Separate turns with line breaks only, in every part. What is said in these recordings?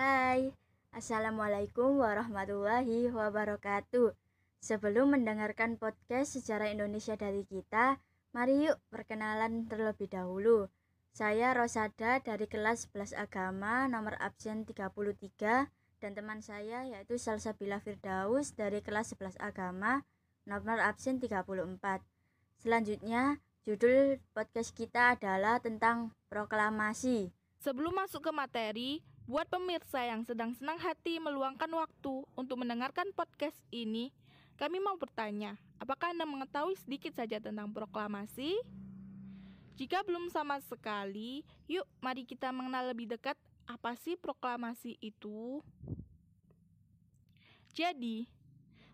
Hai, Assalamualaikum warahmatullahi wabarakatuh. Sebelum mendengarkan podcast sejarah Indonesia dari kita, mari yuk perkenalan terlebih dahulu. Saya Rosada dari kelas 11 agama nomor absen 33 dan teman saya yaitu Salsabila Firdaus dari kelas 11 agama nomor absen 34. Selanjutnya, judul podcast kita adalah tentang proklamasi.
Sebelum masuk ke materi, buat pemirsa yang sedang senang hati meluangkan waktu untuk mendengarkan podcast ini, kami mau bertanya, apakah Anda mengetahui sedikit saja tentang proklamasi? Jika belum sama sekali, yuk mari kita mengenal lebih dekat apa sih proklamasi itu. Jadi,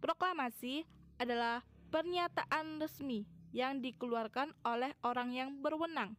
proklamasi adalah pernyataan resmi yang dikeluarkan oleh orang yang berwenang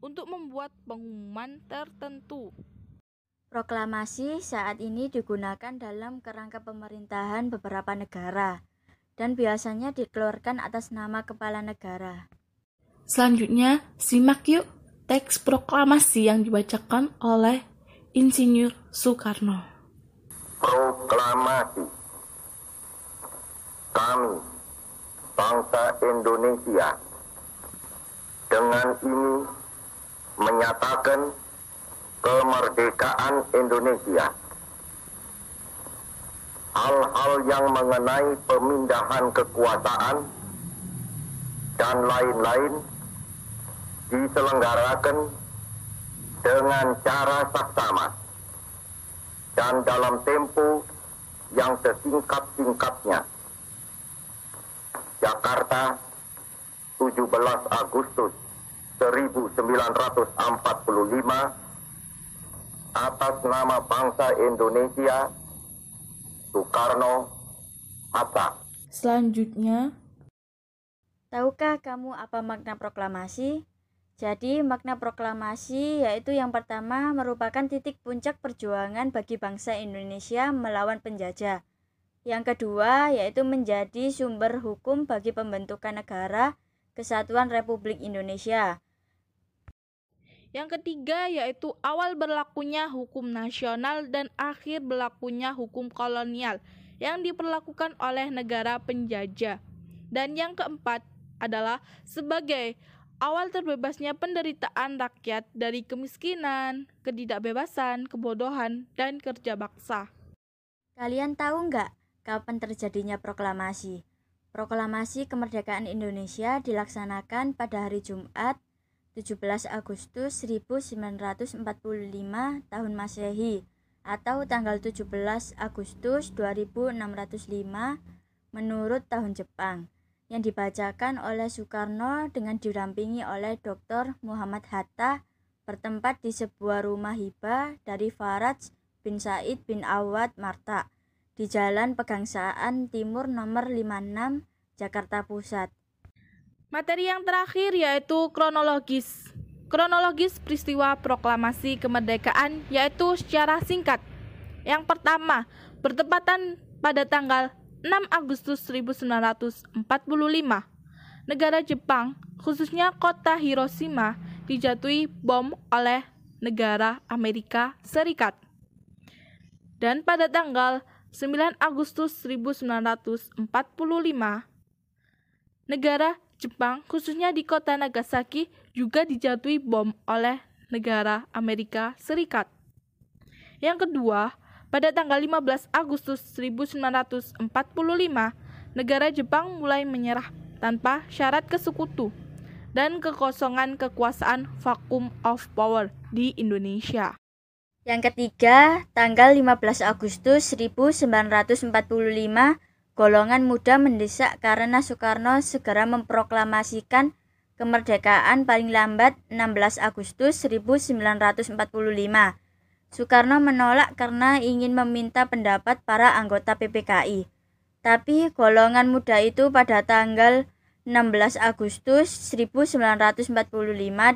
untuk membuat pengumuman tertentu.
Proklamasi saat ini digunakan dalam kerangka pemerintahan beberapa negara dan biasanya dikeluarkan atas nama kepala negara.
Selanjutnya, simak yuk teks proklamasi yang dibacakan oleh Insinyur Soekarno.
Proklamasi Kami, bangsa Indonesia, dengan ini menyatakan kemerdekaan Indonesia hal-hal yang mengenai pemindahan kekuasaan dan lain-lain diselenggarakan dengan cara saksama dan dalam tempo yang sesingkat-singkatnya. Jakarta, 17 Agustus 1945 atas nama bangsa Indonesia Soekarno Hatta.
Selanjutnya,
Tahukah kamu apa makna proklamasi? Jadi, makna proklamasi yaitu yang pertama merupakan titik puncak perjuangan bagi bangsa Indonesia melawan penjajah. Yang kedua yaitu menjadi sumber hukum bagi pembentukan negara Kesatuan Republik Indonesia.
Yang ketiga yaitu awal berlakunya hukum nasional dan akhir berlakunya hukum kolonial yang diperlakukan oleh negara penjajah. Dan yang keempat adalah sebagai awal terbebasnya penderitaan rakyat dari kemiskinan, ketidakbebasan, kebodohan, dan kerja baksa.
Kalian tahu nggak kapan terjadinya proklamasi? Proklamasi kemerdekaan Indonesia dilaksanakan pada hari Jumat 17 Agustus 1945 tahun Masehi atau tanggal 17 Agustus 2605 menurut tahun Jepang yang dibacakan oleh Soekarno dengan didampingi oleh Dr. Muhammad Hatta bertempat di sebuah rumah hibah dari Faraj bin Said bin Awad Marta di Jalan Pegangsaan Timur nomor 56 Jakarta Pusat.
Materi yang terakhir yaitu kronologis. Kronologis peristiwa proklamasi kemerdekaan yaitu secara singkat. Yang pertama, bertepatan pada tanggal 6 Agustus 1945. Negara Jepang, khususnya kota Hiroshima, dijatuhi bom oleh negara Amerika Serikat. Dan pada tanggal 9 Agustus 1945, negara Jepang, khususnya di kota Nagasaki, juga dijatuhi bom oleh negara Amerika Serikat. Yang kedua, pada tanggal 15 Agustus 1945, negara Jepang mulai menyerah tanpa syarat kesekutu dan kekosongan kekuasaan vacuum of power di Indonesia.
Yang ketiga, tanggal 15 Agustus 1945 Golongan muda mendesak karena Soekarno segera memproklamasikan kemerdekaan paling lambat 16 Agustus 1945. Soekarno menolak karena ingin meminta pendapat para anggota PPKI. Tapi golongan muda itu pada tanggal 16 Agustus 1945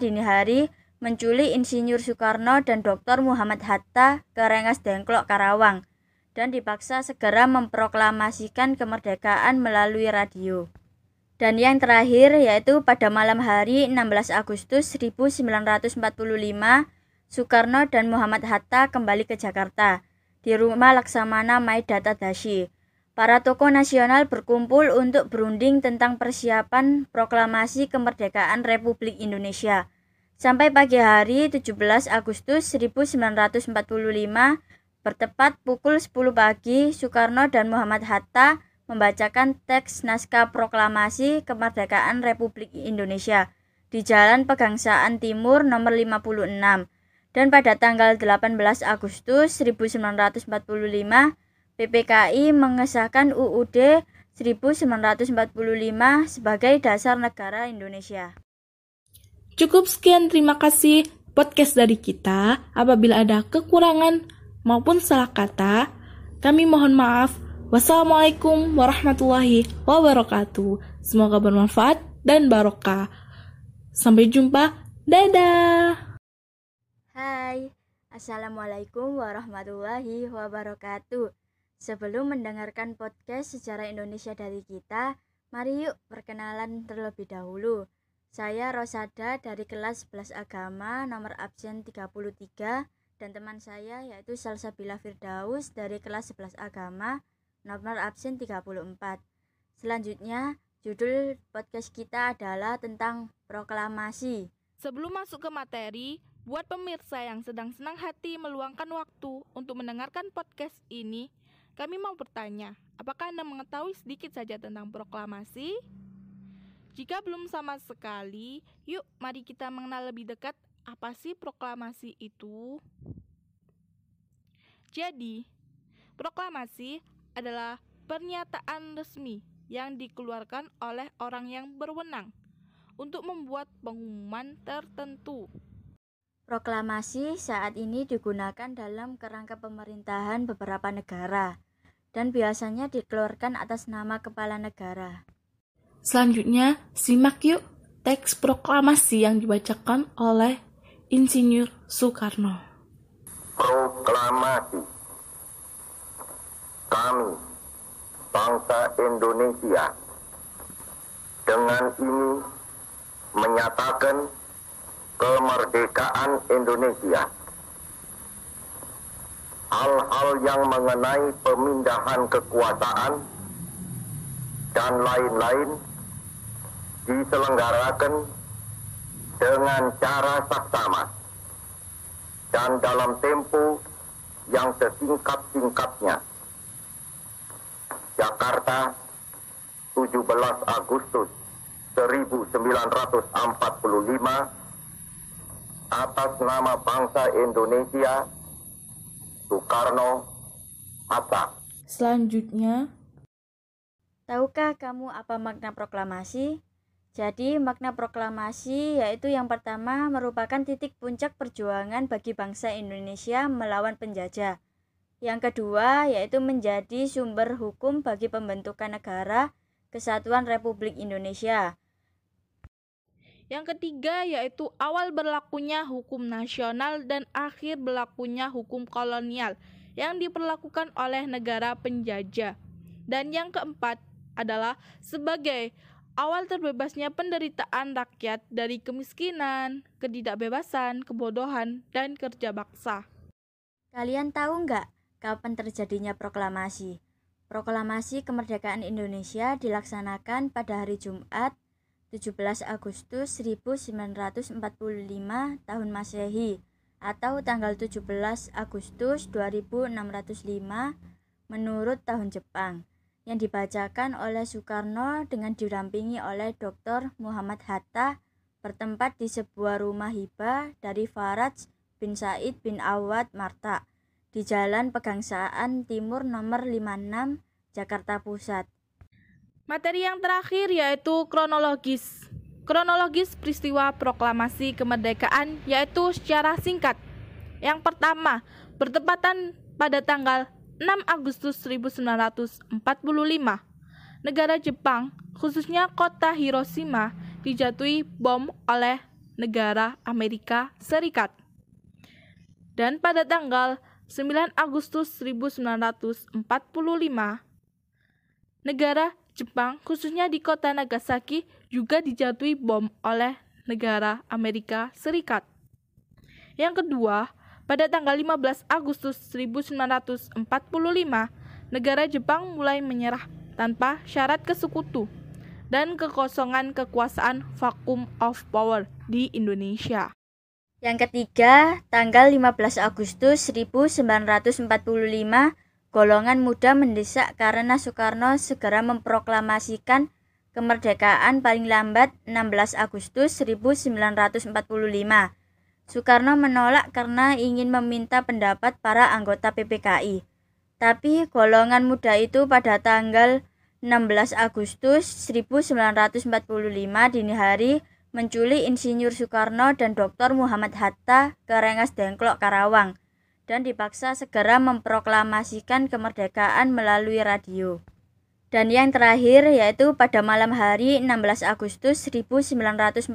dini hari menculik Insinyur Soekarno dan Dr. Muhammad Hatta ke Rengas Dengklok, Karawang dan dipaksa segera memproklamasikan kemerdekaan melalui radio. Dan yang terakhir yaitu pada malam hari 16 Agustus 1945, Soekarno dan Muhammad Hatta kembali ke Jakarta di rumah Laksamana Maidata Dashi. Para tokoh nasional berkumpul untuk berunding tentang persiapan proklamasi kemerdekaan Republik Indonesia. Sampai pagi hari 17 Agustus 1945, bertepat pukul 10 pagi, Soekarno dan Muhammad Hatta membacakan teks naskah proklamasi kemerdekaan Republik Indonesia di Jalan Pegangsaan Timur nomor 56 dan pada tanggal 18 Agustus 1945 PPKI mengesahkan UUD 1945 sebagai dasar negara Indonesia.
Cukup sekian terima kasih podcast dari kita. Apabila ada kekurangan maupun salah kata, kami mohon maaf. Wassalamualaikum warahmatullahi wabarakatuh. Semoga bermanfaat dan barokah. Sampai jumpa. Dadah.
Hai, Assalamualaikum warahmatullahi wabarakatuh. Sebelum mendengarkan podcast sejarah Indonesia dari kita, mari yuk perkenalan terlebih dahulu. Saya Rosada dari kelas 11 agama nomor absen 33 dan teman saya yaitu Salsabila Firdaus dari kelas 11 agama nomor absen 34. Selanjutnya, judul podcast kita adalah tentang proklamasi.
Sebelum masuk ke materi, buat pemirsa yang sedang senang hati meluangkan waktu untuk mendengarkan podcast ini, kami mau bertanya, apakah Anda mengetahui sedikit saja tentang proklamasi? Jika belum sama sekali, yuk mari kita mengenal lebih dekat apa sih proklamasi itu. Jadi, proklamasi adalah pernyataan resmi yang dikeluarkan oleh orang yang berwenang untuk membuat pengumuman tertentu.
Proklamasi saat ini digunakan dalam kerangka pemerintahan beberapa negara dan biasanya dikeluarkan atas nama kepala negara.
Selanjutnya, simak yuk teks proklamasi yang dibacakan oleh Insinyur Soekarno.
Proklamasi Kami, bangsa Indonesia, dengan ini menyatakan kemerdekaan Indonesia. Hal-hal yang mengenai pemindahan kekuasaan dan lain-lain diselenggarakan dengan cara saksama dan dalam tempo yang sesingkat-singkatnya. Jakarta, 17 Agustus 1945 atas nama bangsa Indonesia Soekarno Hatta.
Selanjutnya,
Tahukah kamu apa makna proklamasi? Jadi, makna proklamasi yaitu yang pertama merupakan titik puncak perjuangan bagi bangsa Indonesia melawan penjajah. Yang kedua yaitu menjadi sumber hukum bagi pembentukan negara Kesatuan Republik Indonesia.
Yang ketiga yaitu awal berlakunya hukum nasional dan akhir berlakunya hukum kolonial yang diperlakukan oleh negara penjajah. Dan yang keempat adalah sebagai awal terbebasnya penderitaan rakyat dari kemiskinan, ketidakbebasan, kebodohan, dan kerja baksa.
Kalian tahu nggak kapan terjadinya proklamasi? Proklamasi kemerdekaan Indonesia dilaksanakan pada hari Jumat 17 Agustus 1945 tahun Masehi atau tanggal 17 Agustus 2605 menurut tahun Jepang yang dibacakan oleh Soekarno dengan didampingi oleh Dr. Muhammad Hatta bertempat di sebuah rumah hibah dari Faraj bin Said bin Awad Marta di Jalan Pegangsaan Timur nomor 56 Jakarta Pusat.
Materi yang terakhir yaitu kronologis. Kronologis peristiwa proklamasi kemerdekaan yaitu secara singkat. Yang pertama, bertepatan pada tanggal 6 Agustus 1945, negara Jepang, khususnya kota Hiroshima, dijatuhi bom oleh negara Amerika Serikat. Dan pada tanggal 9 Agustus 1945, negara Jepang, khususnya di kota Nagasaki, juga dijatuhi bom oleh negara Amerika Serikat. Yang kedua, pada tanggal 15 Agustus 1945, negara Jepang mulai menyerah tanpa syarat kesekutu dan kekosongan kekuasaan vacuum of power di Indonesia.
Yang ketiga, tanggal 15 Agustus 1945, golongan muda mendesak karena Soekarno segera memproklamasikan kemerdekaan paling lambat 16 Agustus 1945. Soekarno menolak karena ingin meminta pendapat para anggota PPKI. Tapi golongan muda itu pada tanggal 16 Agustus 1945 dini hari menculik Insinyur Soekarno dan Dr. Muhammad Hatta ke Rengas Dengklok, Karawang, dan dipaksa segera memproklamasikan kemerdekaan melalui radio. Dan yang terakhir yaitu pada malam hari 16 Agustus 1945,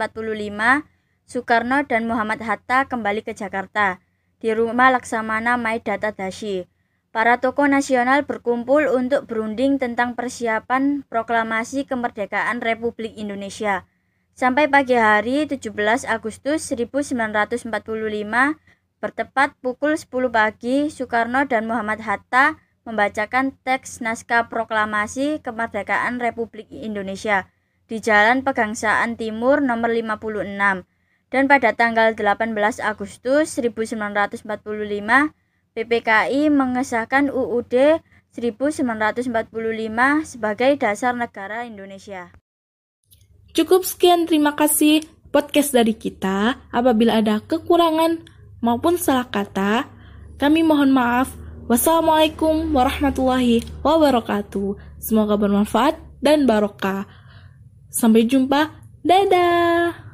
Soekarno dan Muhammad Hatta kembali ke Jakarta di rumah Laksamana Maeda Tadashi. Para tokoh nasional berkumpul untuk berunding tentang persiapan proklamasi kemerdekaan Republik Indonesia. Sampai pagi hari 17 Agustus 1945, bertepat pukul 10 pagi, Soekarno dan Muhammad Hatta membacakan teks naskah proklamasi kemerdekaan Republik Indonesia di Jalan Pegangsaan Timur nomor 56 dan pada tanggal 18 Agustus 1945 PPKI mengesahkan UUD 1945 sebagai dasar negara Indonesia.
Cukup sekian terima kasih podcast dari kita. Apabila ada kekurangan maupun salah kata, kami mohon maaf. Wassalamualaikum warahmatullahi wabarakatuh. Semoga bermanfaat dan barokah. Sampai jumpa. Dadah.